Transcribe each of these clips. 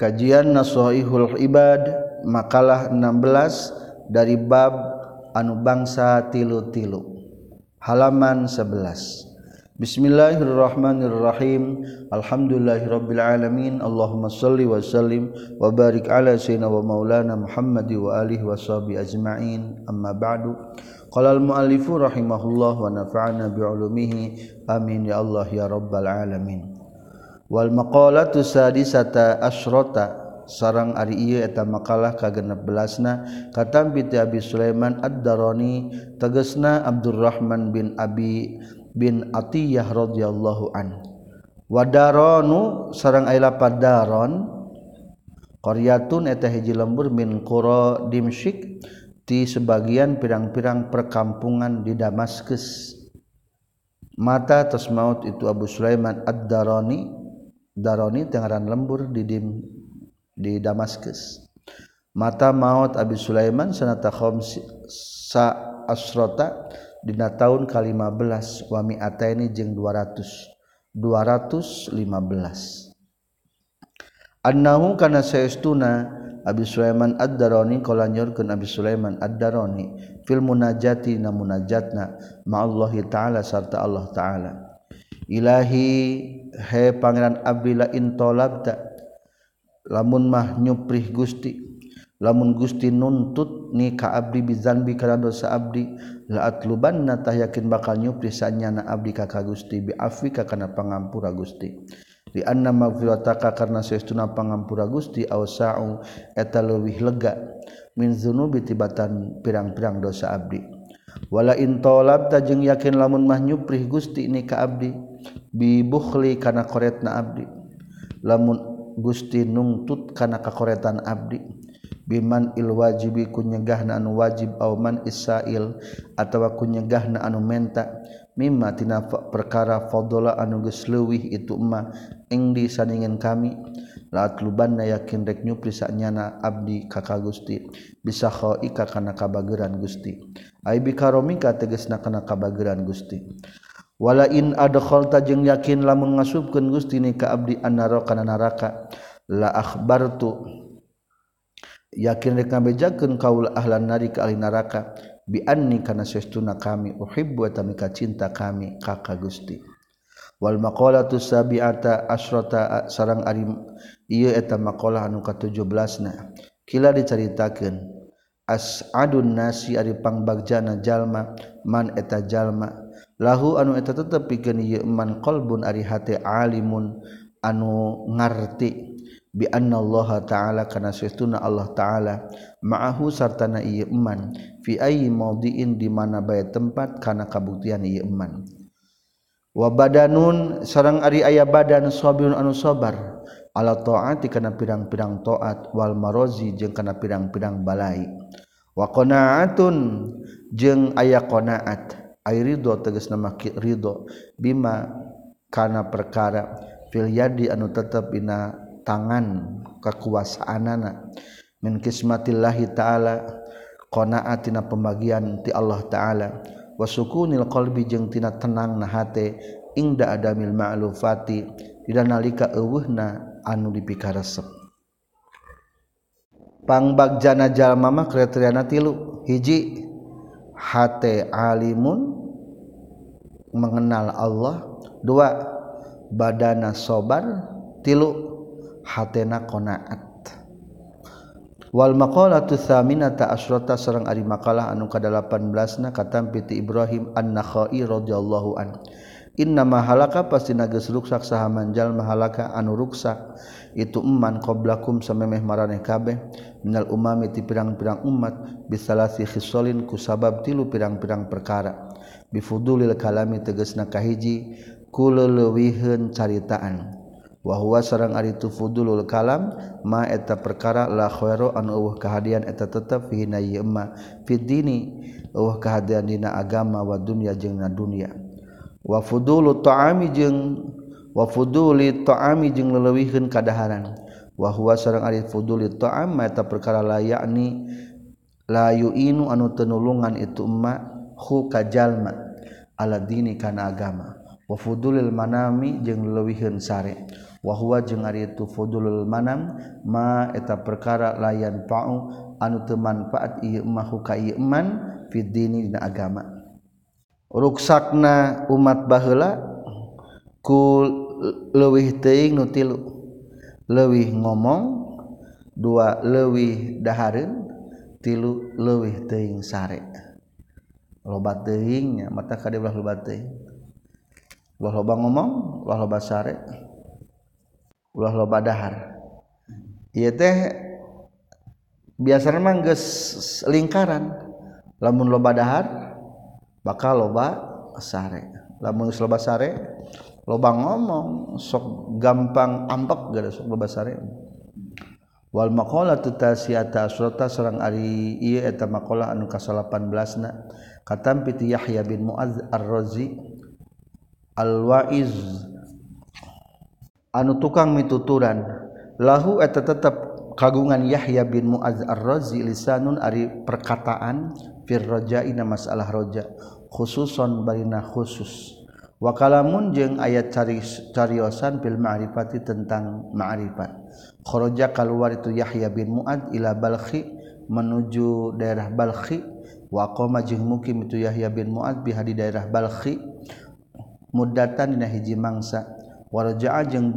Kajian Nasoihul Ibad makalah 16 dari bab anu bangsa tilu-tilu. Halaman 11. Bismillahirrahmanirrahim. Alhamdulillahirabbil alamin. Allahumma shalli wa sallim wa barik ala sayyidina wa maulana Muhammadi wa alihi washabi ajmain. Amma ba'du. Qala al-muallifu rahimahullah wa nafa'ana bi'ulumihi. Amin ya Allah ya rabbal alamin. wal maqalatu sadisata asyrata sarang ari ieu eta makalah ka 16na katampi ti Abi Sulaiman Ad-Darani tegasna Abdurrahman bin Abi bin Atiyah radhiyallahu an. Wadaronu sarang aila padaron daron qaryatun eta hiji lembur min qura dimsyik di sebagian pirang-pirang perkampungan di Damaskus. Mata atas maut itu Abu Sulaiman Ad-Darani daroni tengaran lembur didim di Damaskus. Mata maut Abi Sulaiman sanata khomsi sa asrota dina tahun ke-15 wa mi'ataini jeung 200 215 annahu kana saestuna Abi Sulaiman Ad-Darani kala nyorkeun Abi Sulaiman Ad-Darani fil munajati na munajatna ma Allah taala sarta Allah taala. Ilahi he Pangeran Abdullah intolabta lamun mah nyuprih Gusti lamun Gusti nuntut ni ka abdi bizanbi kana dosa abdi la atlubanna tah yakin bakal nyuprih sanyana abdi ka ka Gusti bi afika kana pangampura Gusti. Di anna maghfirataka karna saestuna pangampura Gusti ausa'u eta leuwih lega min dzunubi tibatan pirang-pirang dosa abdi. wala in talabta jeung yakin lamun mah nyuprih Gusti ni ka abdi bibukhli kana koretna abdi. Lamun Gusti nungtut kana kakoretan abdi biman il wajibi kunyegahna anu wajib au man isail atawa kunyegahna anu menta mimma tina perkara fadala anu geus leuwih itu emma ing disandingan kami. laat lubanna yakin rek nyuprisanyana abdi kakak Gusti. Bisa khoika kana kabageran Gusti. Aibi karomika tegesna kana kabageran Gusti. Walain adkhalta jeung yakin la ngasupkeun Gusti ni ka abdi annara kana neraka la akhbartu. Yakin rek ngabejakeun kaula ahlan nari ka ahli neraka bi anni kana sesuna kami. Uhibbu wa tamika cinta kami kakak Gusti. wal maqalatu sabi'ata asrota sarang ari ieu eta maqalah anu ka-17na kila dicaritakeun as'adun nasi ari pangbagjana jalma man eta jalma. Lahu anu eta tetep pikeun ieu man qalbun ari hate alimun anu ngarti. Bi anna Allah taala kana sesuna Allah taala ma'ahu sartana ieu iman fi ayyi mawdi'in di mana bae tempat kana kabuktian ieu iman wa badanun sareng Ari aya badan sabirun anu sabar ala taati kana pirang-pirang taat wal marozi jeung kana pirang-pirang balai. Wa qanaatun jeung aya qanaat. Ai ridho tegas nama ridho. Bima kana perkara fil yadi anu tetep dina tangan kekuasaanana min kismatillahi taala qanaat pembagian ti Allah taala. wasukunil qalbi jeung tina tenang na hate ingda adamil ma'lufati dina nalika eueuhna anu dipikaresep. Pangbagjana jalma mah kriteriana tilu. Hiji hate alimun mengenal Allah. Dua badana sobar tilu hatena qanaat Wal maqalatu tsaminata asyrata sareng ari makalah anu ka-18 na katampi ti Ibrahim An-Nakhai radhiyallahu an. Inna mahalaka pasti nages ruksak saha manjal mahalaka anu ruksak. Itu iman qablakum samemeh maraneh kabeh. Minal umami ti pirang-pirang umat bisalasi khisalin ku sabab tilu pirang-pirang perkara. Bifudulil kalami tegasna kahiji kuleleuwiheun caritaan. wahwa sarang ari itu fudulul kalam ma eta perkara la khairu an eueuh kahadian eta tetep fi na ieu ma fi dini eueuh kahadian dina agama wa dunya jeung na dunya wa fudulu ta'ami jeung wa fuduli ta'ami jeung leleuwihkeun kadaharan. Wa huwa sareng ari fuduli ta'am ma eta perkara la yakni la yu'inu anu tenulungan itu emma hu kajalma ala dini kana agama. Wa fudulil manami jeung leleuwihkeun sare wahwa jeung ari itu fudulul manam ma eta perkara layan pa'u anu teu manfaat ieu mah ka ieu man fi dini dina agama. Ruksakna umat baheula ku leuwih teuing nu tilu leuwih ngomong dua leuwih dahareun tilu leuwih teuing sare. Loba teuing mata kadieulah loba teuing. Loba ngomong loba sare. ulah loba dahar. Ieu teh biasanya mah geus lingkaran. Lamun loba dahar bakal loba sare. Lamun geus loba sare loba ngomong sok gampang ampek gara sok loba sare. Wal maqalatu tasiyata surata sareng ari ieu eta maqalah anu ka-18na katam piti Yahya bin Muaz Ar-Razi Al-Waiz. anu tukang mituturan. Lahu eta tetap kagungan Yahya bin Muaz Ar-Razi lisanun ari perkataan fir raja'ina masalah raja khususon barina khusus. Wa kalamun jeung ayat cari cariosan fil ma'rifati tentang ma'rifat. Kharaja keluar itu Yahya bin Muad ila Balkhi menuju daerah Balkhi. Wa qama jeung mukim itu Yahya bin Muad biha di daerah Balkhi muddatan dina hiji mangsa. warjaa jeung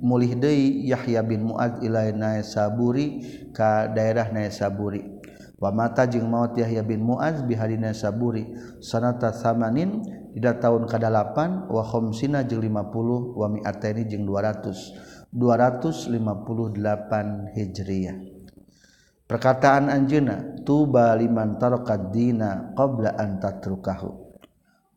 mulih deui Yahya bin Mu'adz ila Naisaburi ka daerah Naisaburi wa mata jeung maut Yahya bin Mu'adz bi hadina Saburi sanata samanin dina tahun ka-8 wa khamsina jeung 50 wa mi'ataini jeung 200 258 Hijriah. Perkataan anjeuna tuba liman tarakad dina qabla an tatrukahu.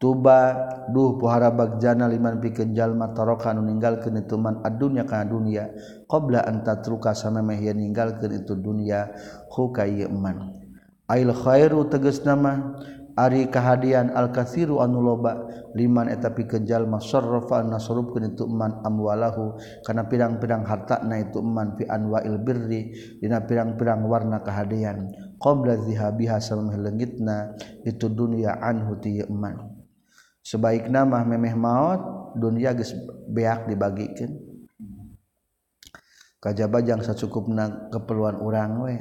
tuba duh puhara bagjana liman pikeun jalma taraka anu ninggalkeun itu man adunya ka dunya qabla an tatruka samemeh yeun ninggalkeun itu dunya huka man ail khairu tegasna mah ari kahadian al katsiru anu loba liman eta pikeun jalma sarrafa nasrubkeun itu man amwalahu kana pirang-pirang hartana itu man fi anwail birri dina pirang-pirang warna kahadian. Qabla zihabiha samemeh leungitna itu dunya anhu ti man sebaik nama memeh maut dunia geus beak dibagikan kajaba jang sacukupna keperluan urang we.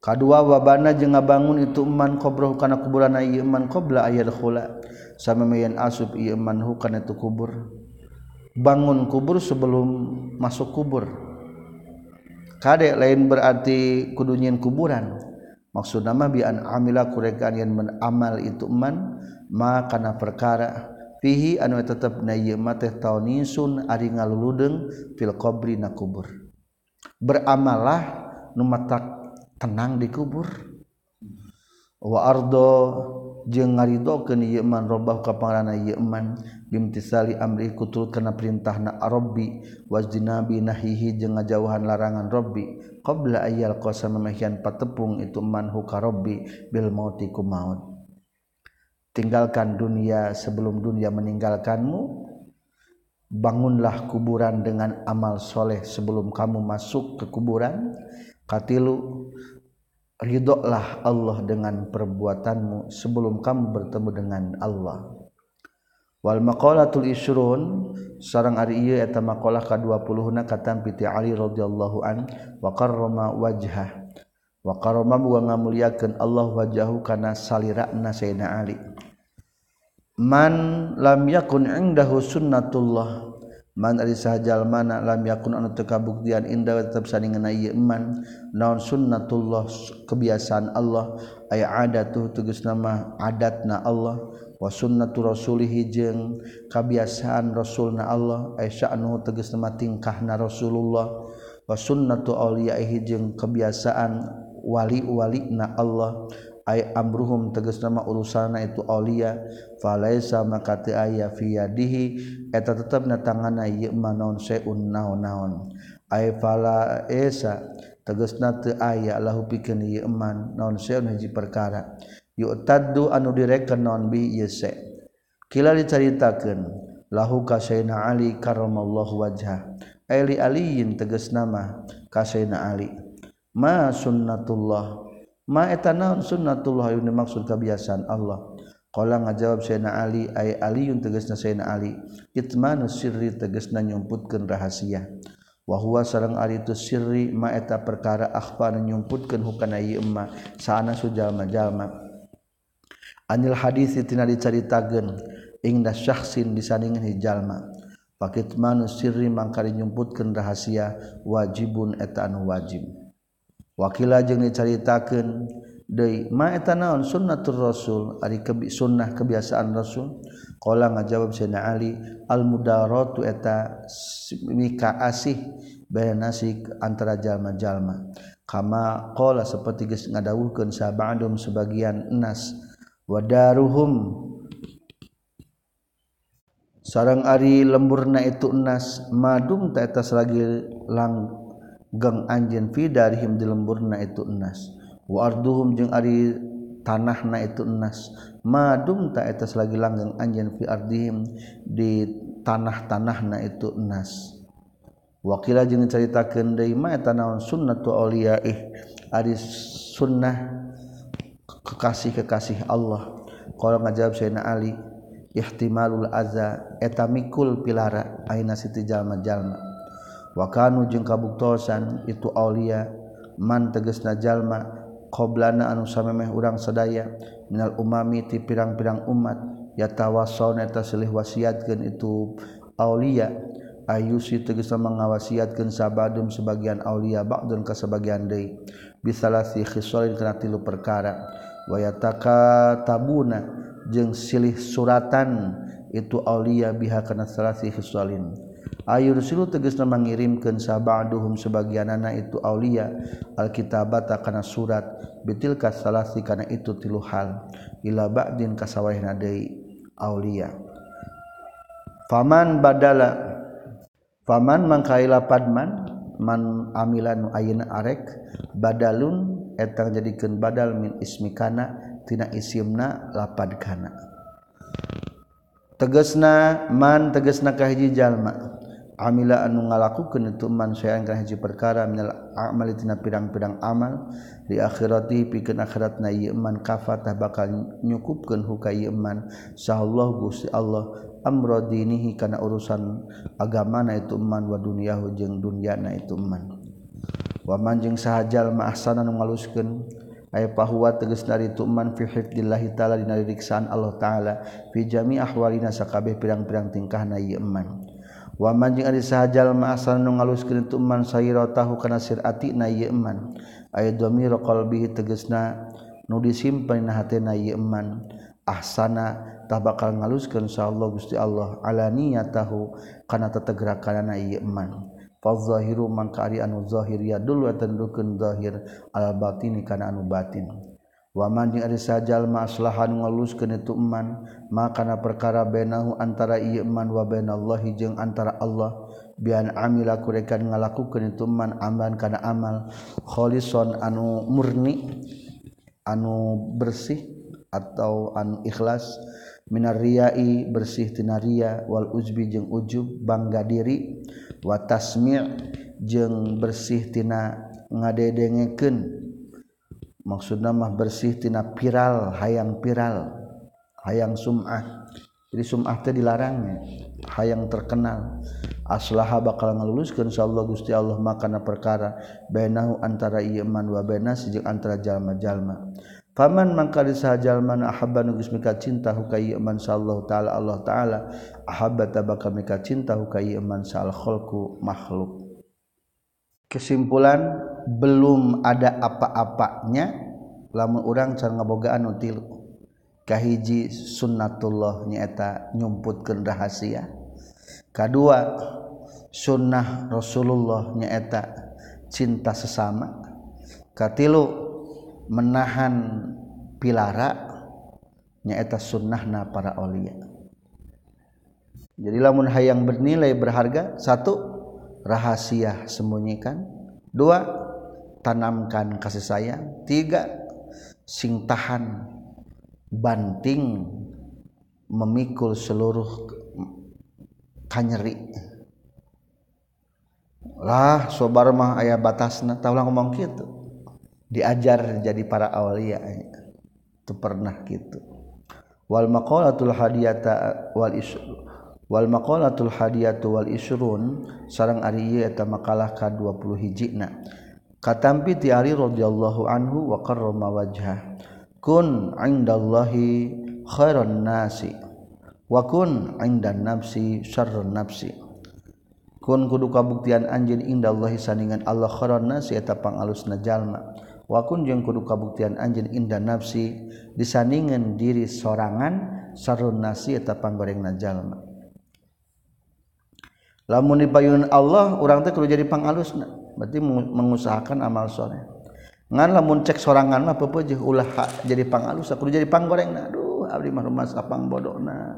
Kadua wabana jeung ngabangun itu eman qabroh kana kuburan ieu iman qabla ayat khula samameyan asub ieu iman hu kana itu kubur. Bangun kubur sebelum masuk kubur. Kade lain berarti kudunyin kuburan. maksud nama bian amila kurekan yang menamal itu man makana perkara. Fihi anu tetap na ieu teh taunisun ari ngaluludeng fil qabri na kubur. Beramalah nu matak tenang di kubur. Wa ardo jeung ngaridokeun ieu man robah ka pangarana ieu man bimtisali amri kutul kana perintahna rabbi wajnabi nahihi jeung ngajauhan larangan rabbi qabla ayyal qasam mamahian patepung itu man huka rabbi bil mauti ku maut. Tinggalkan dunia sebelum dunia meninggalkanmu bangunlah kuburan dengan amal soleh sebelum kamu masuk ke kuburan. Katilu ridholah Allah dengan perbuatanmu sebelum kamu bertemu dengan Allah. Wal maqalatul isrun sareng ari ieu eta maqalah ka-20na katampi ti Ali radhiyallahu an wa karrama wajhah. Wa karrama wa ngamuliakeun Allah wajahu kana salirana sayyidina Ali. Man lam yakun indahu sunnatullah man ari sahjal mana lam yakun anu teu kabuktian indah tetep saningan ieu iman. Naon sunnatullah kebiasaan Allah. Ay adatuh tegasna nama adatna Allah. Wa sunnatu rasulih jeung kebiasaan rasulna Allah. Ay sya'nu tegas nama tingkahna Rasulullah. Wa sunnatu auliyaihi jeung kebiasaan wali-walina Allah. ay amruhum teges nama urusana itu Aulia falaisa maka teu aya fi yadihi eta tetepna tangana ieu mah naon seun naon-naon. Ay falaisa tegasna teu aya lahu pikeun ieu eman naon seun hiji perkara. Yu'taddu anu direken naon bi ieu se. Kila dicaritakeun lahu kasaina ali karramallahu wajha. Ay li aliyin teges nama kasaina ali. Ma sunnatullah. ma eta naon sunnatullah yang dimaksud kebiasaan Allah? Kala ngajawab Sayyidina Ali ay Aliun tegasna Sayyidina Ali itmanu sirri tegasna nyumputkeun rahasia. Wa huwa sareng ari itu sirri ma eta perkara akhfar nyumputkeun hukana ieu emma saana sujalma-jalma anil hadis tina dicaritakeun ingda syakhsin disandingan hijalma pakitmanu sirri mangkari nyumputkeun rahasia wajibun eta anu wajib. wakila jeung dicaritakeun deui ma eta naon sunnatur rasul? Ari kebi sunnah kebiasaan rasul? Qala ngajawab sayyidina ali al mudaratu eta mika asih bayan asih antara jalma-jalma. Kama qala seperti geus ngadawuhkeun sabadum sebagian enas wadaruhum. Sarang ari lemburna itu enas madum ta eta lagi lang geng anjin fidarihim di lemburna itu enas. Wa arduhum jeung ari tanahna itu enas. Madum ta etas lagi langgeng anjin fi ardihim di tanah-tanahna itu enas. Wakila jeung caritakeun deui ma eta naon sunnatu auliyaih ari sunnah kekasih-kekasih Allah. Qala ngajawab Sayyidina Ali ihtimalul azza eta mikul pilara aina siti jalma-jalma. wakanu jeung kabuktosan itu Aulia man teges najallma qoblana anu samemeh urang sadaya minal umami ti pirang-pirang umat yatawassauna eta silih wasiatkeun itu Aulia. Ayusi tegesna mangawasiatkeun sabadum sebagian Aulia ba'dun ka sebagian deui. Bisalasi khisalin kana tilu perkara. Wayataka tabuna jeung silih suratan itu Aulia biha kana salasi khisalin Ayur silu tegesna mengirimkan sabaduhum sebagianana itu aulia alkitabata kana surat bitil kasalasi kana itu tilu hal ila ba'din kasawahna deui aulia. Faman badala faman mangkaila padman man amilan ayeuna arek badalun eta jadikeun badal min ismi kana tina isimna lapad kana. Tegesna man tegesna kahiji jalma. amila anu ngalakukeun itu man sayan kana hiji perkara minal amali tina pirang-pirang amal di akhirati pikeun akhiratna ieu man kafatah bakal nyukupkeun huka ieu man sahallahu Gusti Allah amra dinihi kana urusan agamana itu man wa dunyahu jeung dunyana itu man wa man jeung sahajal ma ahsana nu ngaluskeun aya pahuwa tegas dari tuman fi hifdillahi taala dina riksaan Allah taala fi jami ahwalina sakabeh pirang-pirang tingkahna ieu man wamanjing ari sahajal ma'asal nu ngaluskeun tu man sayiratahu kana sirati na ieu man aya dhamir qalbihi tegasna nu disimpen na hatena ieu man ahsana tah bakal ngaluskeun insyaallah Gusti Allah ala niyatahu kana tetegrakanana ieu fa zahiru mangka ari anu zahir ya dulu atandukeun zahir al batini kana anu batin. waman yang ada sajajal maslahan walus ke ituman makana perkara benahu antara iman bainallahi jeung antara Allah bian amila kurekan ngalaku ke ituman aman kana amal. Kholison anu murni anu bersih atau anu ikhlas. Minar riyai bersih tina riya wal uzbi jeung ujub bangga diri. Wa tasmi' jeung bersih tina ngadedengekeun maksud bersih bersihtina viral hayang viral hayang sumah. Jadi sumah teh dilarangnya hayang terkenal. Aslaha bakal ngeluluskan insyaallah Gusti Allah makana perkara bainahu antara iman wa bainas jeung antara jalma-jalma. Faman mangka disajalman ahabba nu geus mika cinta hu iman sallallahu taala Allah taala ahabba tabaka mika cinta hu iman sal khalqu makhluk. kesimpulan belum ada apa-apanya lamun orang cara ngabogaan nu tilu. Kahiji sunnatullah nyaeta nyumputkeun rahasia. Kadua sunnah Rasulullah nyaeta cinta sesama. Katilu menahan pilara nyaeta sunnahna para olia jadi lamun hayang bernilai berharga satu rahasia sembunyikan dua tanamkan kasih sayang. Tiga sing tahan banting memikul seluruh kanyeri. Lah sobar mah ayah batasna. Tahu lah ngomong gitu. Diajar jadi para awliya itu pernah gitu wal maqalatul hadiyatu wal isrun sareng ari ieu eta makalah ka 20 hijina. Katampi ti ari radhiyallahu anhu wa karrama wajha kun indallahi khairun nasi wa kun indan nafsi syarrun nafsi. Kun kudu kabuktian anjeun indallahi saningan Allah khairun nasi eta pangalusna jalma. Wa kun jeung kudu kabuktian anjeun indan nafsi disaningan diri sorangan syarrun nasi eta panggorengna jalma. lamun dipayun Allah orang teh kudu jadi pangalus. Berarti mengusahakan amal soleh. Ngan lamun cek sorangan mah pepeujeuh ulah jadi pangalus kudu jadi panggoreng. Aduh abdi mah rumah sapang bodona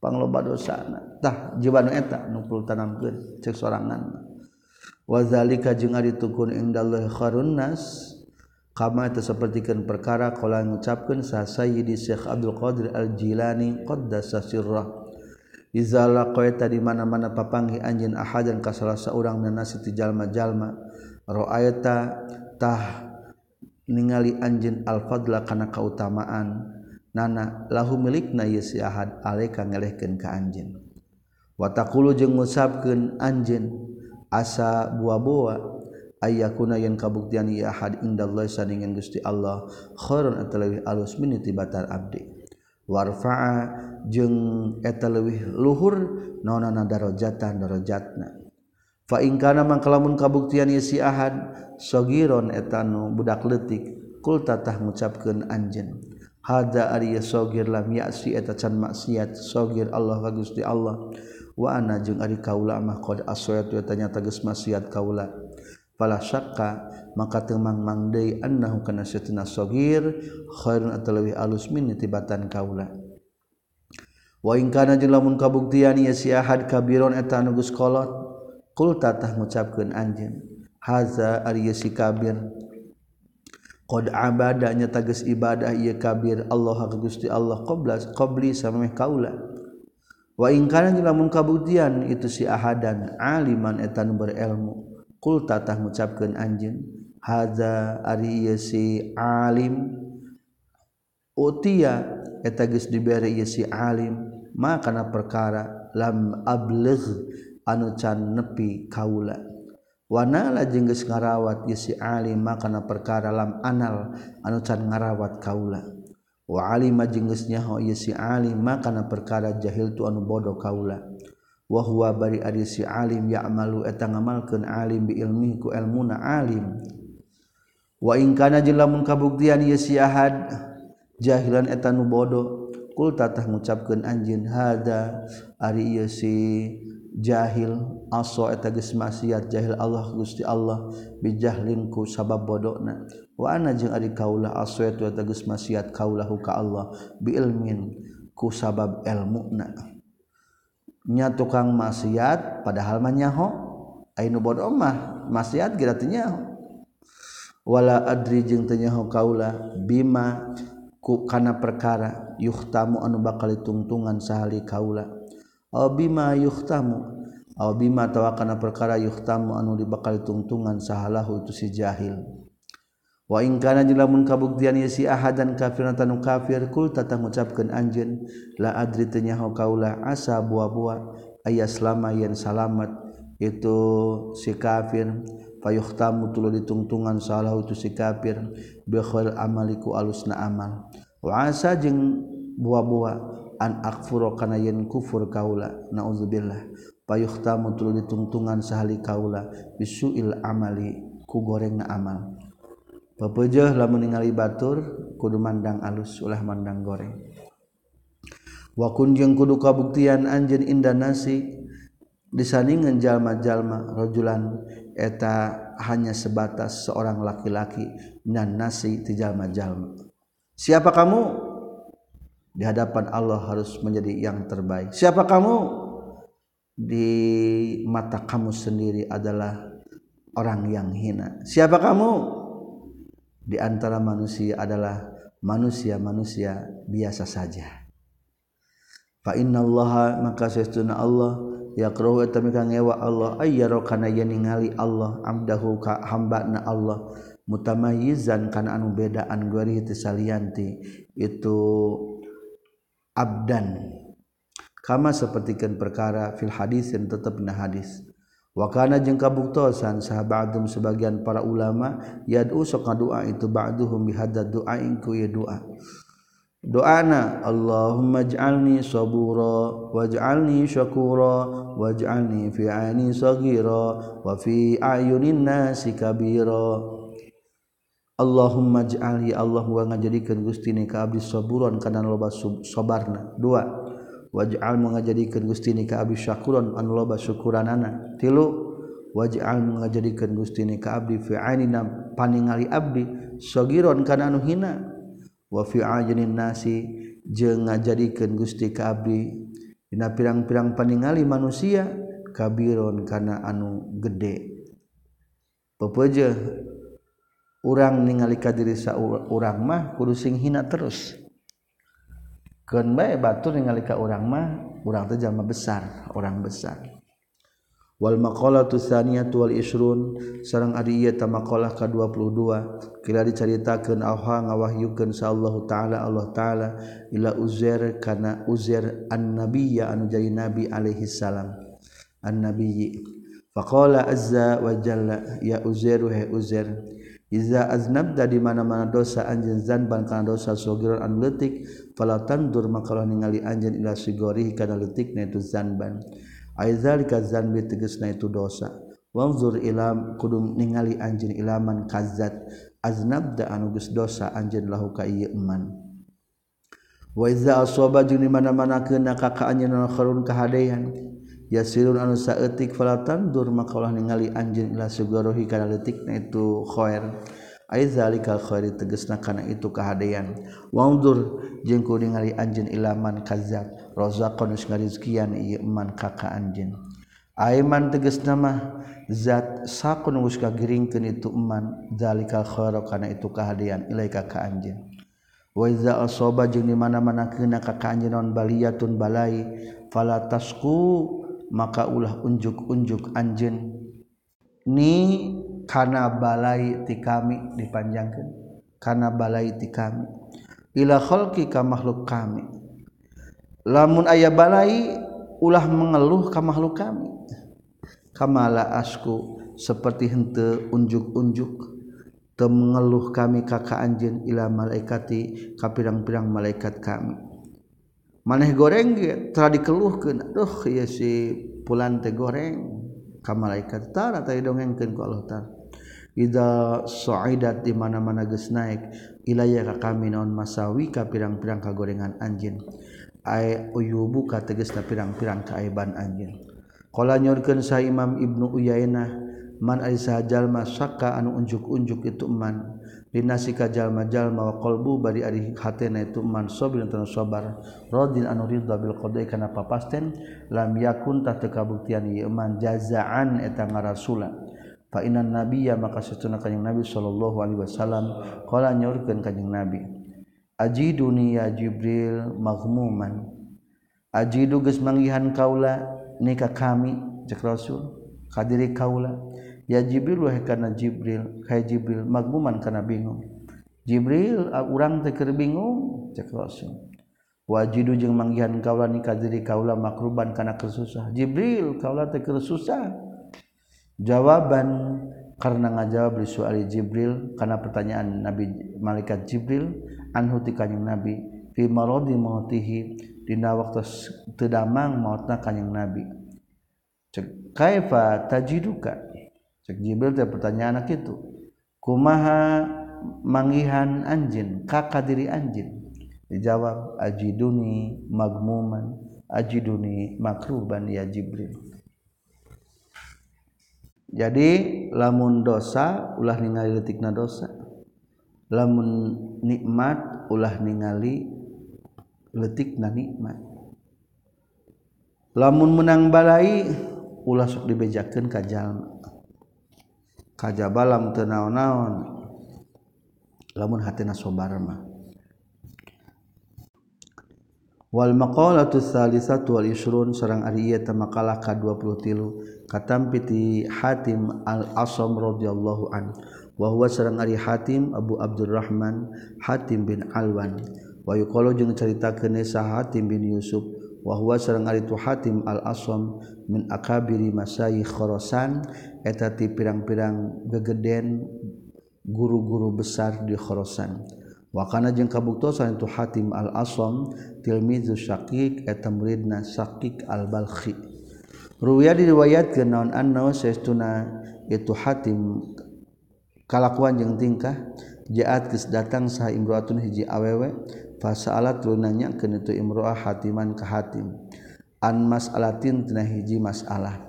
pangloba dosana. Tah jiwa nu eta nu kudu tanamkeun cek sorangan wa zalika jeung ari tukun indallahi kharun nas. Kama itu sapertikeun perkara kala ngucapkeun sa sayyidi Syekh Abdul Qadir Al Jilani qaddasa sirrah. Izala laqaita di mana-mana papanggih anjin ahad ka salah saurang nanasi ti jalma-jalma. ra'aita tah ningali anjin al-fadla kana kautamaan. Nana lahu milikna yesi ahad alaika ngelehkeun ka anjin. Watakulu jeung ngusapkeun anjin asa buah-buah ayakuna yang kabuktian ya ahad indallah saningan Gusti Allah khairun atalawi alus min tibatar abdi. warfaa jeung eta leuwih luhur naonana darajatan darajatna. Fa in kana mangkalamun kabuktian si ahad sogiron etanu budak leutik kul tatah ngucapkeun anjeun. Hada ari sogir lam ya'si eta can maksiat sogir Allah ka Gusti Allah. Wa ana jeung ari kaula mah qad aswayat eta nyata geus maksiat kaula. Syaka maka temang mangde annahu kana satuna sagir khairun atalwi alus min tibatan kaula. Wa in kana lamun kabuktian ya si ahad kabiron eta nugus kolot qul tatah ngucapkeun anjeun haza ari si kabir. Qad abadanya tages ibadah ieu kabir Allah ka Gusti Allah qabla qabli sameh kaula. Wa in kana lamun kabuktian itu si ahadan aliman eta nu kul tatah ngucapkeun anjeun hadza ari si alim. Utia eta geus diberi ieu si alim maka perkara lam abligh anu can nepi kaula. Wanala jeung geus ngarawat ieu si alim maka perkara lam anal anu can ngarawat kaula. Wa alim jeung geus nyaho ieu si alim maka perkara jahil tu anu bodoh kaula. wahwa bari ari si alim ya amalu eta ngamalkeun alim bi ilmi ku ilmuna alim. Wa in kana jelamun kabuktian ye si ahad jahilan eta nu bodoh kul tatah ngucapkeun anjeun hada ari ieu si jahil aso eta geus maksiat jahil Allah Gusti Allah bijahlin ku sabab bodona wa ana jeung ari kaula aso eta geus maksiat kaulahu ka Allah bi ilmin ku sabab ilmuna. nya tukang maksiat padahal mah nyaho. Ainu bodoh mah maksiat kira teu wala adri jeung teu nyaho kaula bima ku kana perkara yuhtamu anu bakal ditungtungan sahali kaula. Aw bima yuhtamu aw bima tawa kana perkara yuhtamu anu dibakal tungtungan sahalahu itu si jahil. Wa ingkana jelamun kabuktian si ahad dan kafir tanu kafir kul tata ngucapkeun anjeun la adri tenyaho kaula asa buah-buah aya selama yen salamat itu si kafir. Payuhtamu tulu ditungtungan salah itu si kafir bikhair amaliku alusna amal. Wa asa jeung buah-buah an akfuro kana yen kufur kaula naudzubillah payuhtamu tulu ditungtungan sahali kaula bisuil amali ku goreng na amal. Pepejah lah meninggali batur kudu mandang alus ulah mandang goreng. Wakun jeung kudu kabuktian anjeun indah nasi disandingan jalma-jalma rajulan eta hanya sebatas seorang laki-laki dan nasi ti jalma-jalma. Siapa kamu? Di hadapan Allah harus menjadi yang terbaik. Siapa kamu? Di mata kamu sendiri adalah orang yang hina. Siapa kamu di antara manusia adalah manusia-manusia biasa saja. Fa innallaha maka sesuna Allah yakrahu eta mika ngewa Allah ayyaro kana ningali Allah amdahu ka hambana Allah. Mutamayyizan kana anu bedaan guari teu salianti itu abdan. Kama sepertikan perkara fil hadis yang tetap na hadis Wakana jeung kabuktosan sahabatum sebagian para ulama yad'u sok doa itu ba'duhum bihadza du'ain ku ya doa. Doana Allahumma ij'alni sabura waj'alni syakura waj'alni fi 'aini saghira wa fi ayunin nasi kabira. Allahumma ij'al ya Allah wa ngajadikeun Gusti ni ka abdi saburan kana loba sabarna Dua. waj'al mengajadikan Gusti ni ka abdi syakuran anu loba syukuranana. Tilu waj'al mengajadikan Gusti ni ka abdi fi ainina paningali abdi sagiron kana anu hina. Wa fi ajnin nasi jeung ngajadikeun Gusti ka abdi dina pirang-pirang paningali manusia kabiron kana anu gede. Pepeje urang ningali ka diri urang mah kudu sing hina terus. keun bae batur ningali ka urang mah urang teh jalma besar orang besar. Wal maqalatu tsaniyatu wal isrun sareng ari ieu ta maqalah ka 22 kira dicaritakeun Allah ngawahyukeun sa Allah taala Allah taala ila uzair kana uzair annabiyya anu jadi nabi alaihi salam. Annabiyyi. Faqala azza wa jalla ya uzairu he uzair Iza aznabda di mana-mana dosa anjeun zanban kana dosa sogiron anu leutik fala tandur makalah ningali anjeun ila sigori kana leutikna itu zanban. Aizalika zanbi tegasna itu dosa. Wanzur ilam kudum ningali anjeun ilaman kazat aznabda anu geus dosa anjeun lahu ka ieu eman. Wa iza asaba jeung di mana-mana keuna ka anjeun kharun kahadean. yasilun anu saeutik falatan dur makalah ningali anjeun ila sugarohi kana leutikna itu khair. Ai zalikal khairi tegasna kana itu kahadean. Wangdur jeung ku ningali anjeun ilaman kazat razaqan geus ngarizkian ieu man kaka anjeun. Aiman tegasna mah zat sakun geus kagiringkeun itu man. Zalikal khairu kana itu kahadean ilaika ka anjeun. Waiza asoba jeung di mana-mana keuna ka anjeun non baliyatun balai fala tasku maka ulah unjuk-unjuk anjen ni karena balai ti kami dipanjangkan karena balai ti kami. Ila khalqi ka makhluk kami. Lamun aya balai ulah mengeluh ka makhluk kami. Kamala asku seperti hente unjuk-unjuk. Mengeluh kami kakak anjen ila malaikati ka pirang-pirang malaikat kami maneh goreng telah dikeluhkan aduh ya si pulan teh goreng. Ka malaikat tara tadi dongengkeun ku Allah taala ida sa'idat di mana-mana geus naik ilaya ka kami naon masawi ka pirang-pirang kagorengan anjeun. Ay uyubu ka tegas pirang-pirang kaaiban anjeun. Qala nyorkeun sa Imam Ibnu Uyainah man ay sajalma sakka anu unjuk-unjuk itu man dinasi jalma wa qalbu bari ari hatena itu man sabir tan sabar radin anu ridha bil qada'i kana papasten lam yakun ta kabuktian ieu man jazaan eta ngarasula. Fa inan nabiyya maka satuna kanjing nabi sallallahu alaihi wasallam qala nyaurkeun kanjing nabi ajiduni ya jibril maghmuman. Ajidu geus manggihan kaula nika kami cek rasul kadiri kaula. Jibril karena Jibril kayak Jibril magmuman karena bingung. Jibril orang teker bingung cek wajidu jeung manggihan kaula nikah diri kaula makruban karena kesusah Jibril kaula teker susah. Jawaban karena ngajawab di soal Jibril karena pertanyaan Nabi malaikat Jibril anhu ti Nabi fi maradi mautihi dina waktu tedamang mautna kanjing Nabi. Cek kaifa tajiduka cek Jibril teh pertanyaan anak itu kumaha mangihan anjin kakak diri anjin dijawab ajiduni magmuman ajiduni makruban ya Jibril. Jadi lamun dosa ulah ningali letikna dosa. Lamun nikmat ulah ningali letikna nikmat. Lamun menang balai ulah sok dibejakeun ka jalma. kajaba lamun teu naon-naon. Lamun hatina sobarma wal maqalatu tsalisatu wal isrun sareng ari ieu teh makalah ka-23 katampi ti Hatim al-Asam radhiyallahu an wa huwa sareng ari Hatim Abu Abdurrahman Hatim bin Alwan. Wa yuqalu jeung caritakeun sa Hatim bin Yusuf wahwa sareng ari tu Hatim Al-Asom min akabiri masayikh Khurasan eta ti pirang-pirang gegeden guru-guru besar di Khurasan. Wa kana jeung kabuktosan itu Hatim Al-Asom tilmizu Syaqiq eta muridna Syaqiq al Balkhi Ruya diriwayatkeun naon anna saestuna itu Hatim kalakuan jeung tingkah? jaat geus datang saha imroatun hiji awewe fasalat lunanya kenitu imroah hatiman ka hatim. An mas'alatin tina hiji masalah.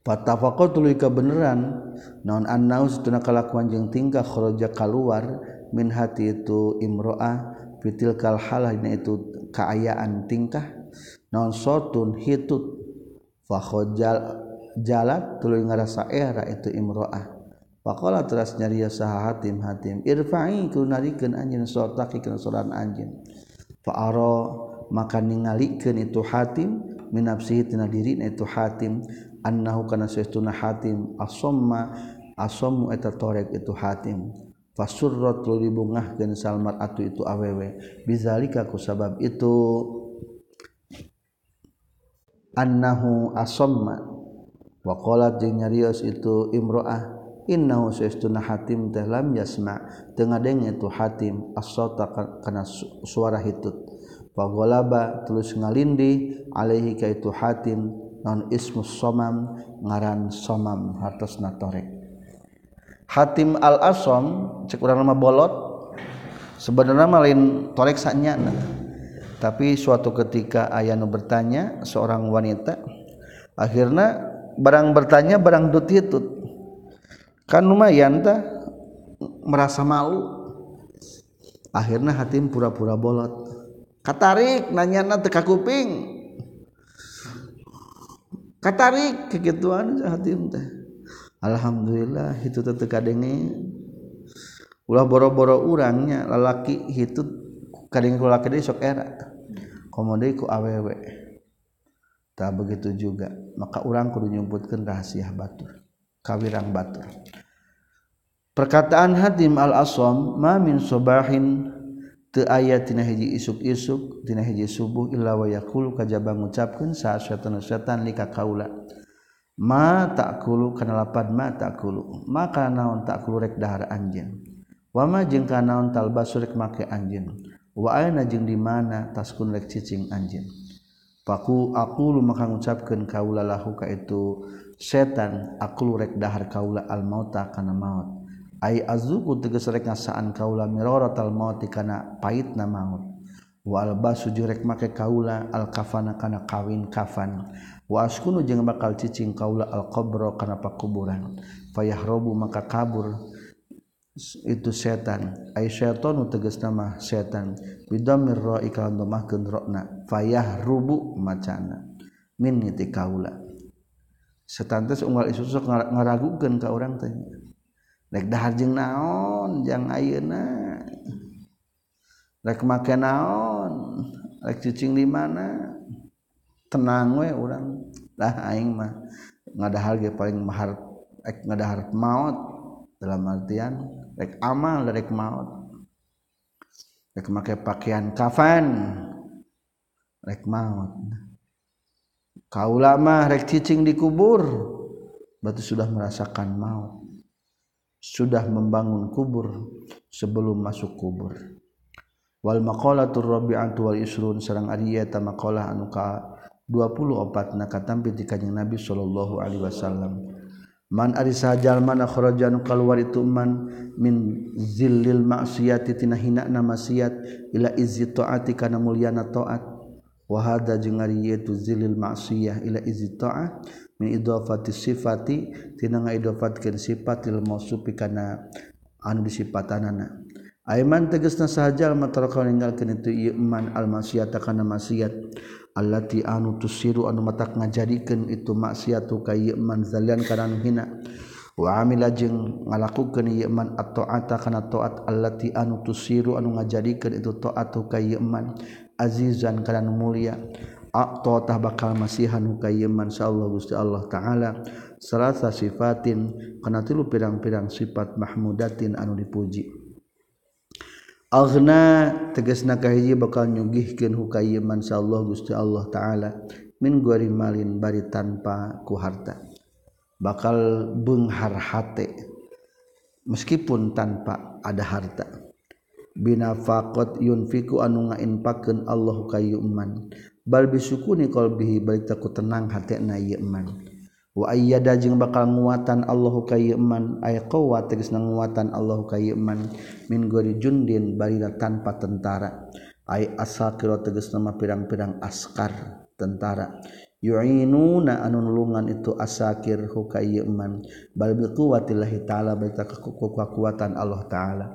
Fatafaqa tuluy ka beneran naon annau satuna kalakuan jeung tingkah kharaja kaluar min hati itu imroah fitil kal halah dina itu kaayaan tingkah naon sotun hitut. Fa khajal jalat tuluy ngarasa era itu imroah. Pakola teras nyaria saha hatim hatim. Irfa'i kulunarikan anjin sotaki kena solan anjin. Fa'aro maka ningalikeun itu hatim minapsihi tina diri itu hatim annahu kana sesuna hatim asomma asomu eta torek itu hatim fasurrat lu dibungahkeun salmat atu itu awewe bizalika ku sabab itu annahu asomma wa qalat jeung nyarios itu imro'ah inna sesuna hatim teh lam yasma. Tengah denge itu hatim asota kana suara hitut. Pagolaba terus ngalindi alaihi ka itu hatim non ismus somam ngaran somam hartos natorek hatim al asom cek urang nama bolot sebenarnya malin torek saknya tapi suatu ketika ayano bertanya seorang wanita akhirnya barang bertanya barang dutitut kan lumayan ta merasa malu. Akhirnya hatim pura-pura bolot. Katarik nanya na teka kuping. Katarik kegituan hatim teh. Alhamdulillah itu teh kadenge. Ulah boro-boro urangnya lalaki itu kadenge lalaki deui sok era. Komode ku awewe. Tak begitu juga. Maka orang kudu nyumputkeun rahasia batur kawirang batur perkataan Hatim al-aswam ma min subahin teu aya tina hiji isuk-isuk tina hiji subuh illa wa yaqulu kajaba ngucapkeun sa setan-setan lika kaula ma takulu kana lapad ma takulu. Maka naon takulu rek dahar anjeun? Wa ma jeung kana naon talbasu rek make anjeun? Wa aina jeung di mana taskun rek cicing anjeun? Paku aku maka ngucapkeun kaula lahu ka itu setan aku rek dahar kaula al mauta kana maut. Ai azuku tegas rek ngasaan kaula miroro tal mauti kana pait na maut. Wa albasu jurek make kaula al kafana kana kawin kafan. Wa askunu jeung bakal cicing kaula al qabra kana pakuburan. Fayahrobu maka kabur. Itu setan. Ay syaitanu tegas nama setan. Bidamir ra'i kalau domahkeun fayahrubu macana. Min niti kaula. setantes unggal isu sok ngaragukeun ka urang teh. Rek dahar jeung naon jang ayeuna. Rek make naon rek cicing di mana. Tenang we urang. Dah aing mah ngadahar ge paling mahar rek ngadahar maot. Dalam artian rek amal rek maot. Rek make pakaian kafan rek maot. kaulamah rek cicing dikubur berarti sudah merasakan maut sudah membangun kubur sebelum masuk kubur. Wal maqalatur rabi'atu wal isrun sareng ari eta maqalah anu ka 24 na katampi di kanjeng Nabi sallallahu alaihi wasallam. Man ari sajal man akhraja anu keluar itu man min zillil ma'siyati tina hina na maksiat ila izzi taati kana mulyana taat. wahada jeung ari ieu zilil ma'siyah ila izi ta'ah min idafati sifati tina ngaidofatkeun sifat lil mausufi kana anu disipatanana. Aiman tegasna sahaja mataraka ninggalkeun itu ieu iman al maksiat kana maksiat allati anu tusiru anu matak ngajadikeun itu maksiatu ka ieu iman zalian kana hina. Wa amila jeung ngalakukeun ieu iman at-ta'ata kana taat allati anu tusiru anu ngajadikeun itu taatu ka ieu iman azizan kana mulia tah bakal masihan hukamanya Allah gust Allah ta'ala. Serasa sifatin karena tilu pirang-pirang sifat Mahmudatin anu dipuji. Aghna teges nakahiji bakal nyugihkeun hukayeman Allah Gusti Allah taala min guari malin bari tanpa ku harta. Bakal beunghar hate meskipun tanpa ada harta bina faqat yunfiku anu ngainpakeun Allah ka yu'man. Bal bisukuni qalbihi balik taku tenang hatena yu'man. Wa ayyada jeung bakal nguatan Allah ka yu'man ay qawa tegas nguatan Allah ka yu'man. Min gori jundin balila tanpa tentara. Ay asakira tegas nama pirang-pirang askar tentara. Yu'inuna anu nulungan itu asakir hukayyuman bal bi quwwatillahi ta'ala balik kekuatan Allah ta'ala.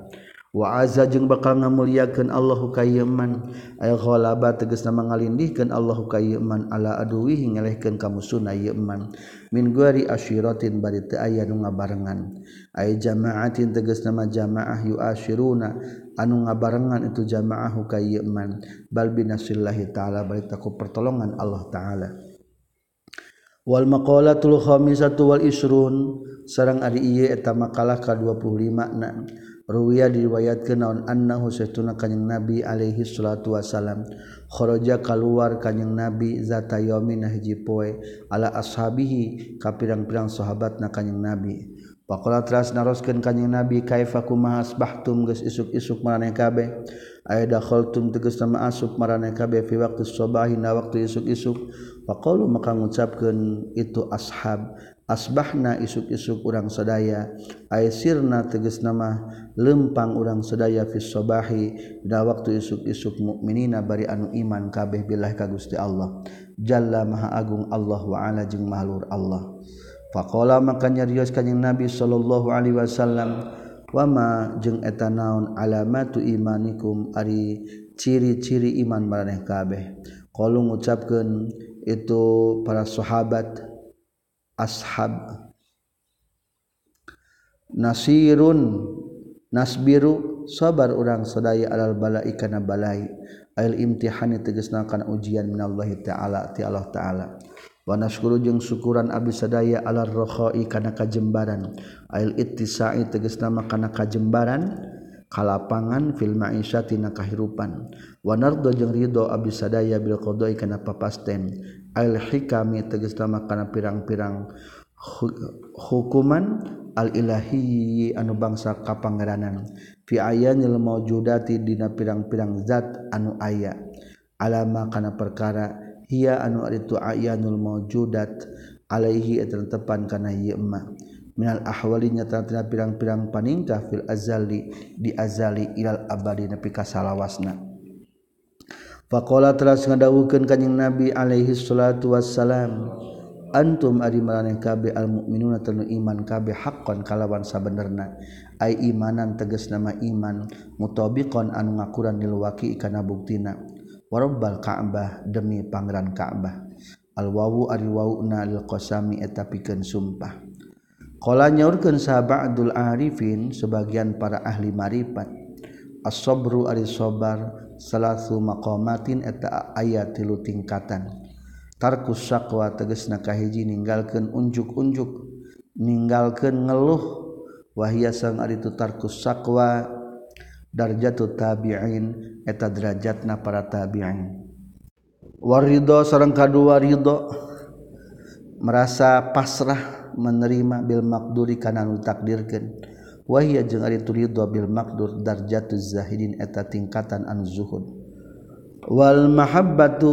waza jeung bakal ngamuliakan Allahu kayman ayaholaba teges nama ngalindihkan Allahu kayman ala aduwi hingelehkan kamu musuhna yeman min guari asyiratin bari teu aya nu ngabarengan. Ay jamaatin teges nama jamaah yuashiruna anu ngabarengan itu jamaah kayman bal binasillahi taala bari taku pertolongan Allah taala. Wal maqalatul khamisatu wal isrun sareng ari ieu eta makalah ka 25 na. Ruwiya diriwayatkan naon? Annahu saytuna kanjing Nabi alaihi salatu wasalam kharaja keluar kanjing Nabi zata yaumin hiji poe ala ashabihi ka pirang-pirang sahabatna kanjing Nabi. Pakola teras naroskeun kanjing Nabi kaifa kumaha asbahtum? Geus isuk-isuk maraneh kabeh. Aya dakhaltum? Tegas nama asup maraneh kabeh. Fi waqti subahi na waktu isuk-isuk. Faqalu maka ngucapkeun itu ashab. asbahna isuk-isuk urang sadaya aisirna teges nama lempang urang sadaya fis sobahi da waktu isuk-isuk mukminina bari anu iman kabeh billah ka Gusti Allah. Jalla maha agung Allah wa ala jeung mahlur Allah. Faqala maka nyarios kanjing Nabi sallallahu alaihi wasallam wama jeung eta naon alamatu imanikum ari ciri-ciri iman maraneh kabeh? Qalu ngucapkeun itu para sahabat ashab. Nasirun nasbiru sabar urang sadaya alal balai kana balai. Ail imtihani tegasna kana ujian minallahi taala ti Allah taala. Wa nasyukuru jeung syukuran abdi sadaya alal rakhai kana kajembaran. Ail ittisai tegasna kana kajembaran kalapangan fil ma'isyati na kahirupan. Wa nardo jeung ridho abdi sadaya bil qada'i kana papasten. al-hikami tegas nama kana pirang-pirang hukuman al-ilahi anu bangsa kapangeranan fi mau judati dina pirang-pirang zat anu aya. Alama kana perkara hia anu itu ayanul maujudat alaihi tepan kana yema minal ahwalinya tanatina pirang-pirang paningkah fil azali di azali ilal abadi nepi ka salawasna Fakola teras ngadawukeun kanjing Nabi alaihi salatu wassalam. Antum ari maraneh kabeh almu'minuna tanu iman kabeh haqqan kalawan sabenerna. Ai imanan tegas nama iman mutabiqan anu ngakuran lil waqi kana buktina. warabbal Ka'bah demi pangeran Ka'bah. Al wawu ari wawuna lil qasami eta pikeun sumpah. Qala nyaurkeun sahabatul arifin sebagian para ahli marifat. As-sabru ari sabar salasu maqamatin eta aya tilu tingkatan. Tarkus syakwa teges nakahiji ninggalkeun unjuk-unjuk ninggalkeun ngeluh wahia sang itu tarkus sakwa darjatu tabi'in eta derajatna para tabi'in. Warido sareng kadua ridho merasa pasrah menerima bil makduri kana nu takdirkeun. wahia jeung ari turidho bil maqdur darjatuz zahidin eta tingkatan an zuhud. Wal mahabbatu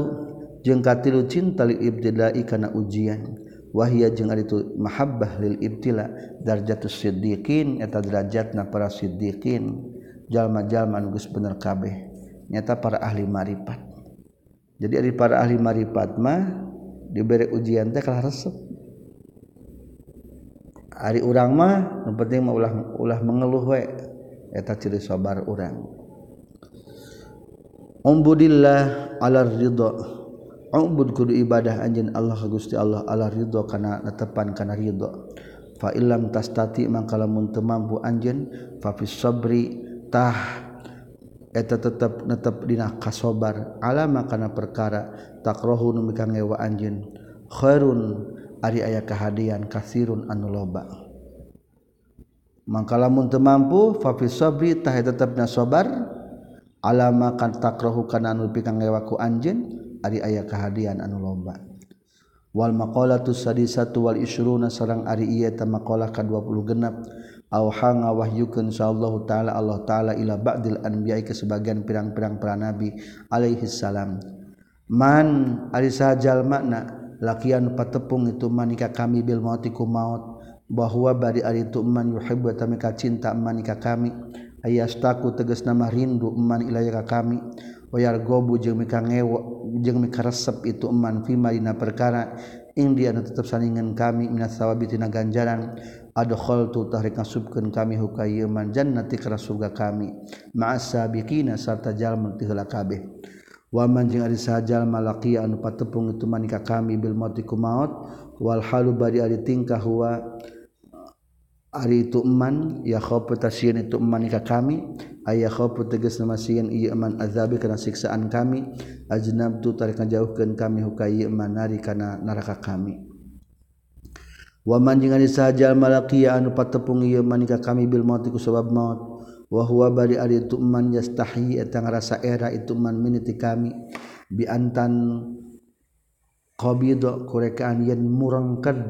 jeung katilu cinta lil ibtida'i kana ujian. Wahia jeung ari tu mahabbah lil ibtila darjatus siddiqin eta derajatna para siddiqin. Jalma-jalma anu geus bener kabeh. Nyata para ahli marifat. Jadi ari para ahli marifat mah diberi ujian teh kalah resep. Ari urang mah nu penting mah ulah ulah mengeluh we eta ciri sabar urang. Umbudillah ala ridho. Umbud kudu ibadah anjeun Allah Gusti Allah ala ridho kana netepan kana ridho. Fa illam tastati mangka lamun teu mampu anjeun fa fis sabri tah eta tetep netep dina kasobar alama kana perkara takrohu nu mika ngewa anjeun khairun Ari aya kehadian kasirun anu loba. Mangkalamun lamun teu mampu fa fi sabri tah tetepna sabar alama kan takrahu kana anu pikang ngewaku anjeun ari aya kahadian anu loba. Wal maqalatu sadisatu wal isruna sareng ari ieu teh maqalah ka-20 genep. Aw hanga wahyukeun insyaallah taala Allah taala ila ba'dil anbiya ke sebagian pirang-pirang para nabi alaihi salam. Man ari sajal makna lakian patepung itu manika kami bil mautiku maut. Bahwa bari ari itu man yuhibbu tamika cinta manika kami. Ayastaku tegas nama rindu man ilayaka kami. Wayar gobu jeung mika ngewo jeung mika resep itu man fima dina perkara. Ing dia tetep saningan kami minat sawabi tina ganjaran. Adkhaltu tahrik ngasubkeun kami huka ieu jannati ka surga kami. Ma'as sabiqina sarta jalma tihla kabeh. wamanjing ari sajal malaki anu patepung itu manika kami bil matiku maut wal halu bari ari tingkah huwa ari itu eman ya khofu tasyin itu manika kami aya khofu tegas nama sieun ieu eman azabi kana siksaan kami ajnab tu tarik ngajauhkeun kami hukai eman nari kana neraka kami. Wamanjing ari sajal malaki anu patepung ieu manika kami bil matiku sabab maut. Wa huwa bari ari itu eman yastahi eta ngarasa era itu eman miniti kami. Bi antan qabidu kurekaan yen murangkad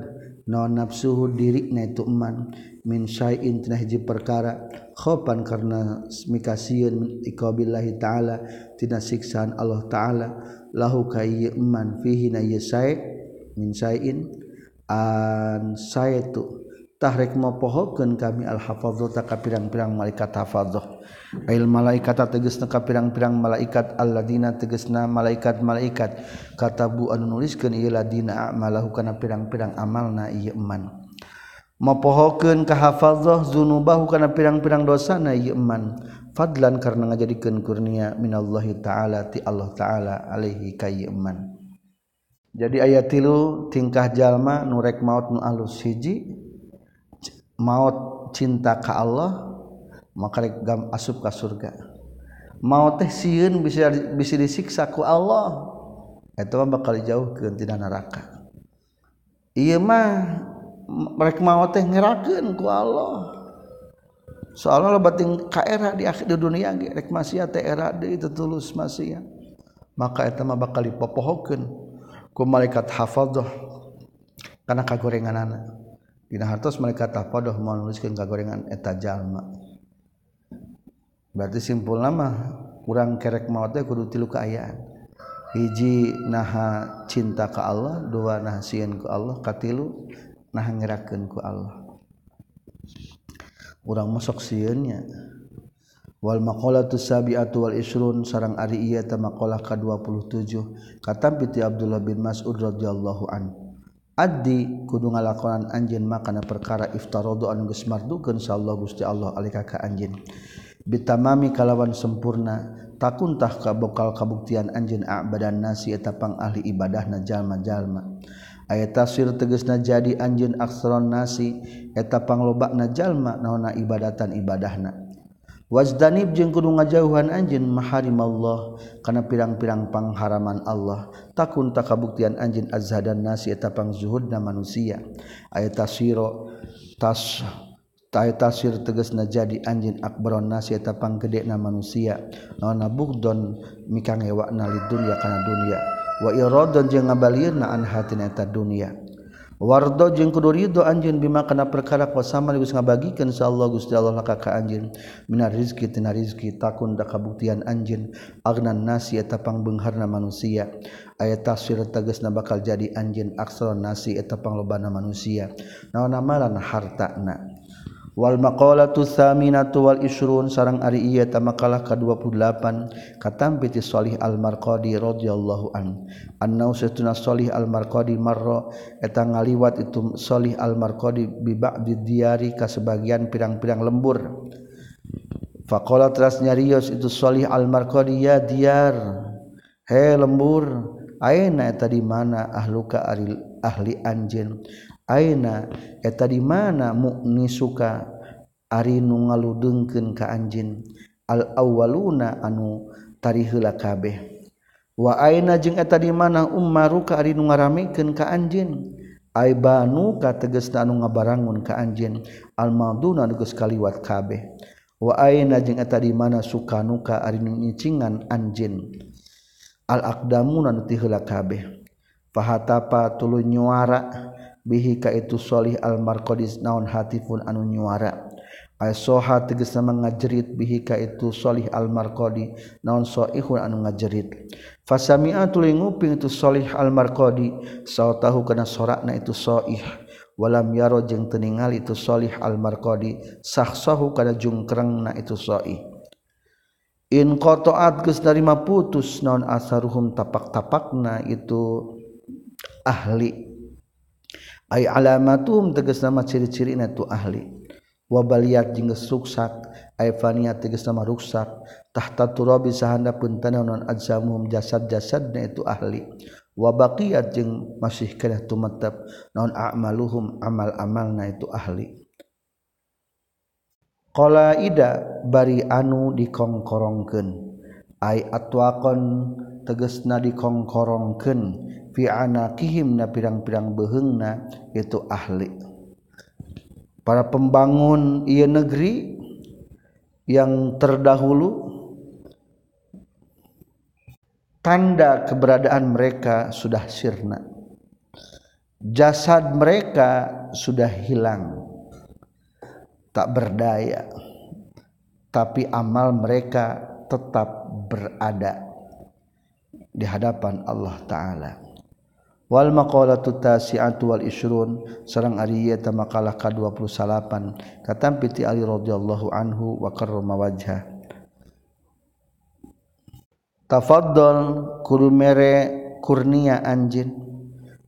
naon nafsuhu diri na itu eman min syai'in tina hiji perkara khopan karena mikasieun iqabillahi taala tina siksaan Allah taala. Lahu ka eman fihi na syai' min syai'in an syai'tu tahrek mapohokeun kami al hafadzata ka pirang-pirang malaikat hafadzah ail malaikata tegesna ka pirang-pirang malaikat alladzina tegesna malaikat-malaikat. Katabu anu nuliskeun ieu ladina amalahu kana pirang-pirang amalna ieu iman mapohokeun ka hafadzah zunubahu kana pirang-pirang dosana ieu iman fadlan karena ngajadikeun kurnia minallahi taala ti Allah taala alaihi ka ieu jadi ayat tilu tingkah jalma nurek maut nu alus hiji maut cinta ke Allah maka gam asup ke surga. Mau teh siun bisa bisa disiksa ku Allah itu mah bakal jauh ke tina neraka. Iya mah mereka mau teh ngerakeun ku Allah. Soalnya lo batin ka era di akhir di dunia ge rek masia teh era deui tulus masia. Maka eta mah bakal dipopohokeun ku malaikat hafadzah kana kagorenganana. Dina hartos mereka tafadoh mau nuliskan kagorengan eta jalma. Berarti simpul nama kurang kerek teh kudu tilu keayaan. Hiji naha cinta ke Allah, dua naha sieun ku Allah, katilu naha ngerakeun ku Allah. Urang masuk sieunnya. Wal maqalatu sabi'atu wal isrun sarang ari ieu teh maqalah ka-27 katam piti Abdullah bin Mas'ud radhiyallahu anhu Adi kudu ngalakonan anjin makana perkara iftarodo anu geus mardukeun insyaallah Gusti Allah alika ka anjin bitamami kalawan sempurna takuntah ka bokal kabuktian anjin abadan nasi eta pang ahli ibadahna jalma-jalma. Aya tafsir tegasna jadi anjin aksron nasi eta panglobakna jalma naona ibadatan ibadahna. wazdanib jeung kudu ngajauhan anjeun maharim Allah kana pirang-pirang pangharaman Allah. Takun takabuktian anjeun azhadan nasi eta pangzuhudna manusia. Aya tasiro tas Tay tasir teges na jadi anjin akbaron nasi gede na manusia. Naonna bugdon mikang li lidunya kana dunya wa iradon jeung ngabalieurna an hatina eta dunya Wardo jeung kudu ridho anjeun bima kana perkara kuasa mah geus ngabagikeun sa Allah Gusti Allah ka ka anjeun. Mina rizki tina rizki takun da kabuktian anjeun. Agnan nasi eta pangbengharna manusia. Aya tafsir tegasna bakal jadi anjeun. Aksara nasi eta panglobana manusia. Naon amalan hartana? Wal maqalatu tsaminatu wal isrun sareng ari ieu makalah ka-28 katampi ti Shalih Al Marqadi radhiyallahu an. anna satuna Al Marqadi marra eta ngaliwat itu Shalih Al Marqadi bi ba'di diari ka sebagian pirang-pirang lembur. Faqala teras nyarios itu Shalih Al Marqadi ya diar. He lembur, aina eta di mana ahluka ahli anjeun Aina eta di mana mukni suka ari nu ngaludengkeun ka anjeun? Al awwaluna anu tari heula kabeh. Wa aina jeung eta di mana ummaruka ari nu ngaramikeun ka anjeun? Aibanu ka tegasna anu ngabarangun ka anjeun? Al maduna geus kaliwat kabeh. Wa aina jeung eta di mana sukanuka ari nu nyicingan anjeun? Al aqdamuna nu ti heula kabeh. Fahatapa tuluy nyuara. bihika itu Shalih almarqdis naon hatifun anu nyuara. Soha tegesa mengajerit bihika itu Shalih almarqdi naon soihun anu ngajerit. Fasamia tuling nguping itu Shalih almarqdi sao tahu kana sorakna itu soih. Walam yaro jeung teningal itu Shalih almarqdi sahsahu kana jungkrengna itu soih. In qataat geus narima putus naon asaruhum tapak-tapakna itu ahli. ay alamatum tegas nama ciri-ciri na tu ahli. Wabaliat jeung suksak ay fania tegas nama ruksak. Tahta turabi sahanda pun tanah non ajsamum jasad-jasadna itu ahli. Wabaqiyat jeung masih kana tumetep non a'maluhum amal-amalna itu ahli. Qala ida bari anu dikongkorongkeun. Ay atwaqon tegesna dikongkorongkeun fi anaqihim na pirang-pirang behengna itu ahli. Para pembangun ieu negeri yang terdahulu tanda keberadaan mereka sudah sirna. Jasad mereka sudah hilang. Tak berdaya tapi amal mereka tetap berada di hadapan Allah taala. Wal maqalatu tasi'atu wal isrun sareng ari eta makalah ka-28 katampi ti Ali radhiyallahu anhu wa karrama wajha tafaddal kudu mere kurnia anjin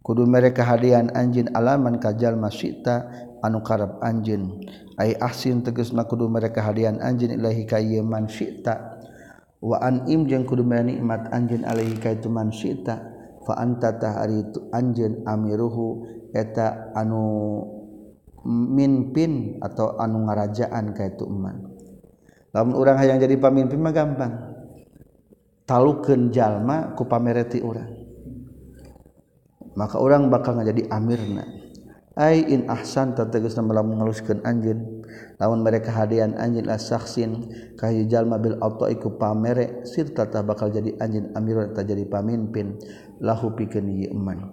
kudu mere kehadian anjin alaman kajal masita anu karep anjin ai ahsin tegasna kudu mere kehadian anjin ilahi ka man syita. waan im jeung kudu nikmat anjeun alaihi kaitu man syi'ta fa anta tahari anjeun amiruhu eta anu mimpin atau anu ngarajaan kaitu eman lamun urang hayang jadi pamimpin mah gampang. Talukeun jalma ku pamereti urang. Maka orang bakal ngajadi amirna. Ai in ahsan tegasna lamun ngaluskeun anjeun. lawan mereka hadian anjin asaksin kahyu jalma bil auto iku pamere sirta tah bakal jadi anjin amir ta jadi pamimpin. Lahu pikeun ieu eman.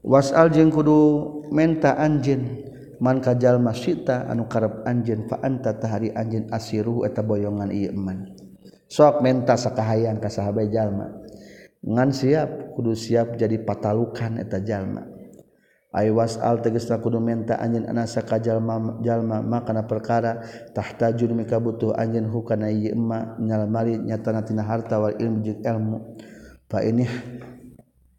Wasal jeung kudu menta anjin man ka jalma sita anu karep anjin fa anta tahari anjin asiruh eta boyongan ieu eman. Sok menta sakahayang ka sahabat jalma. Ngan siap kudu siap jadi patalukan eta jalma. was al tegesna kudu menta anjin anasa kajalma jalma makana perkara tahta jur mika butuh anjin hukana ieu emma nyal mali nyatana tina harta wal ilmu jeung ilmu. Fa ini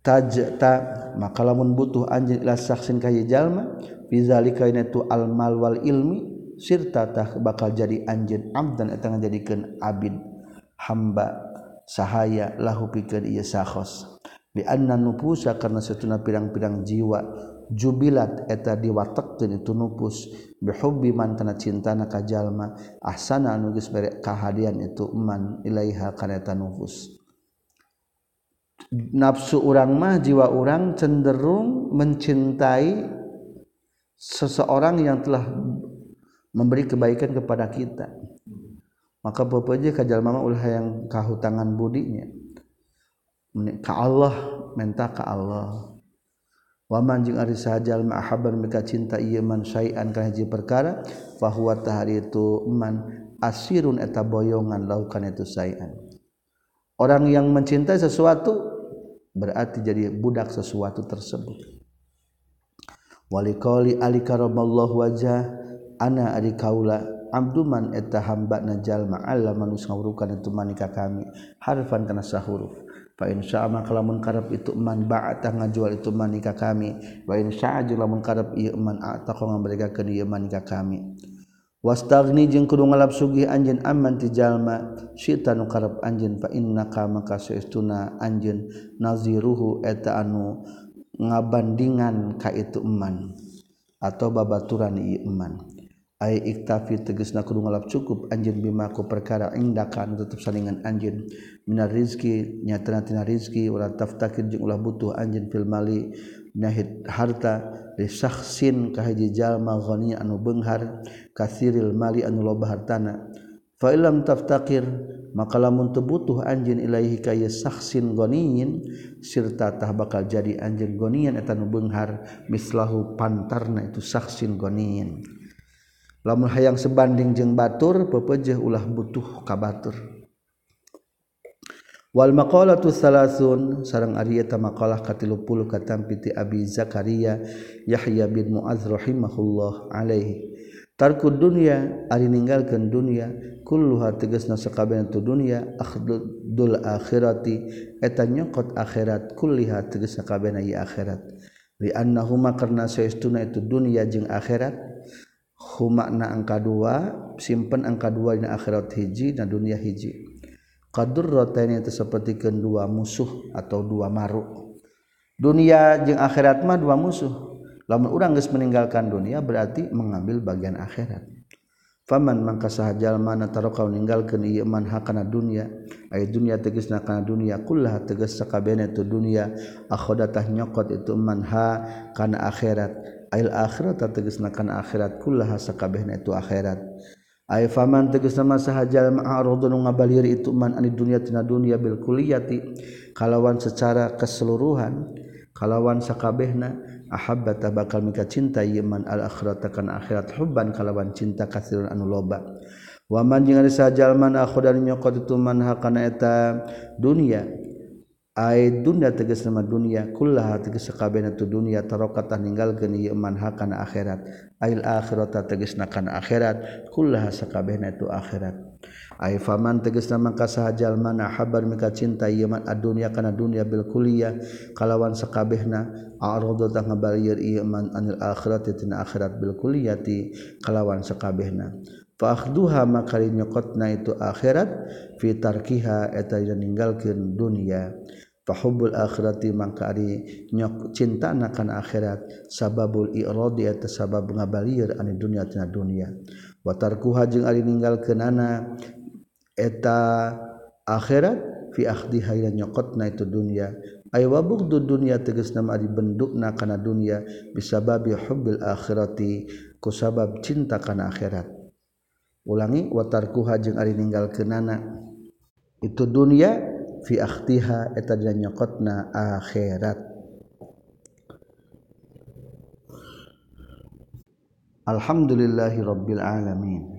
tajta maka lamun butuh anjin ila saksin ka ieu jalma bizalika ina tu al mal wal ilmi sirta tah bakal jadi anjin abdan eta ngajadikeun abid. Hamba sahaya lahu pikeun ieu sakhos di anna nupusa karena setuna pirang-pirang jiwa. Jubilat eta diwatekkeun itu nupus. Bihubbi man kana cintana ka jalma. Ahsana anu geus bere kahadian itu man ilaiha kana eta nufus. Nafsu urang mah jiwa urang cenderung mencintai seseorang yang telah memberi kebaikan kepada kita. Maka bapak kajal mama ulah yang kahutangan budinya. Ka Allah minta ka Allah waman jeung ari sajal ma'haban mika cinta ieu man syai'an kana hiji perkara fa huwa tahari itu man asirun eta boyongan laukan itu syai'an. Orang yang mencintai sesuatu berarti jadi budak sesuatu tersebut. Walikali alika raballahu wajah ana ari kaula Abduman eta hamba najal ma'ala manus ngawurukan itu manika kami harfan kana sahuruf Fa insya Allah kalamun karab itu man ba'ata ngajual itu man nikah kami. Allah lamun karab iya man a'ta kau ngambalikakan iya man nikah kami. Wastagni jeung kudu ngalap sugih anjeun aman ti jalma syita nu karep anjeun fa innaka maka saestuna anjeun naziruhu eta anu ngabandingan ka itu eman atau babaturan ieu eman ay iktafi teges na kudu ngalap cukup anjin bimaku perkara indakan tutup salingan anjin minar rizki nyatana tina rizki wala taftakir jeung ulah butuh anjin fil mali nahid harta li syakhsin ka hiji jalma ghani anu beunghar kasiril mali anu loba hartana. Fa illam taftakir maka lamun teu butuh anjin ilaihi ka ye syakhsin ghaniyin sirta tah bakal jadi anjing ghaniyan eta nu beunghar mislahu pantarna itu saksin ghaniyin. lamun hayang sebanding jeung batur pepejeh ulah butuh ka batur. Wal maqalatu salasun sareng ari eta maqalah ka 30 katam piti Abi Zakaria Yahya bin Muaz rahimahullah alaihi. Tarku dunya ari ninggalkeun dunya kulluha tegasna sakabehna tu dunya akhdul akhirati eta nyokot akhirat kulliha tegasna kabehna ieu akhirat. Li annahuma karna saestuna itu dunya jeung akhirat humakna angka dua simpen angka dua dina akhirat hiji dan dunia hiji. Kadur rotain itu seperti dua musuh atau dua maruk dunia jeung akhirat mah dua musuh. Lamun urang geus meninggalkan dunia berarti mengambil bagian akhirat. Faman mangka sahajal mana tarokau ninggalkeun ieu man hakana dunia aya dunia tegasna kana dunia kullah tegas sakabehna itu dunia. Akhodatah nyokot itu man ha kana akhirat. Ail akhirat tegesnakan akhirat. Kula hasakabeh itu akhirat. Ay faman tegas nama sahaja ma'arudun ngabalir itu man ani dunia tina dunia bil kuliyati kalawan secara keseluruhan kalawan sakabehna ahabbata bakal mika cinta yeman al akhirat akan akhirat. Hubban kalawan cinta kasirun anu loba. Waman man ari sahaja man akhodan nyokot itu man hakana eta dunia dunia teges nama dunia kullaha teges sakabehna tu dunia tarokatah ninggalkeun ieu man hakana akhirat. Ail akhirata tegesna kana akhirat kullaha sakabehna tu akhirat. Ai faman tegesna mangka sahajal mana habar mika cinta ieu man adunya kana dunia bil kuliah. Kalawan sakabehna arada tah ngabalieur ieu man anil akhirati tina akhirat bil kuliyati kalawan sakabehna fakhduha maka nyokotna itu akhirat fitarkiha eta ninggalkeun dunia Fahubul akhirati mangka ari nyok cinta kana akhirat sababul iradi eta sabab ngabalieur anu dunya tina dunya. Wa tarkuha jeung ari ninggalkeunana eta akhirat fi akhdiha ila nyokotna itu dunya. Ay wa bughdu dunya tegasna ari bendukna kana dunya bisababi hubbil akhirati ku sabab cinta kana akhirat. Ulangi wa tarkuha jeung ari ninggalkeunana itu dunya fi akhtiha eta dina nyokotna akhirat. Alhamdulillahi Rabbil Alamin.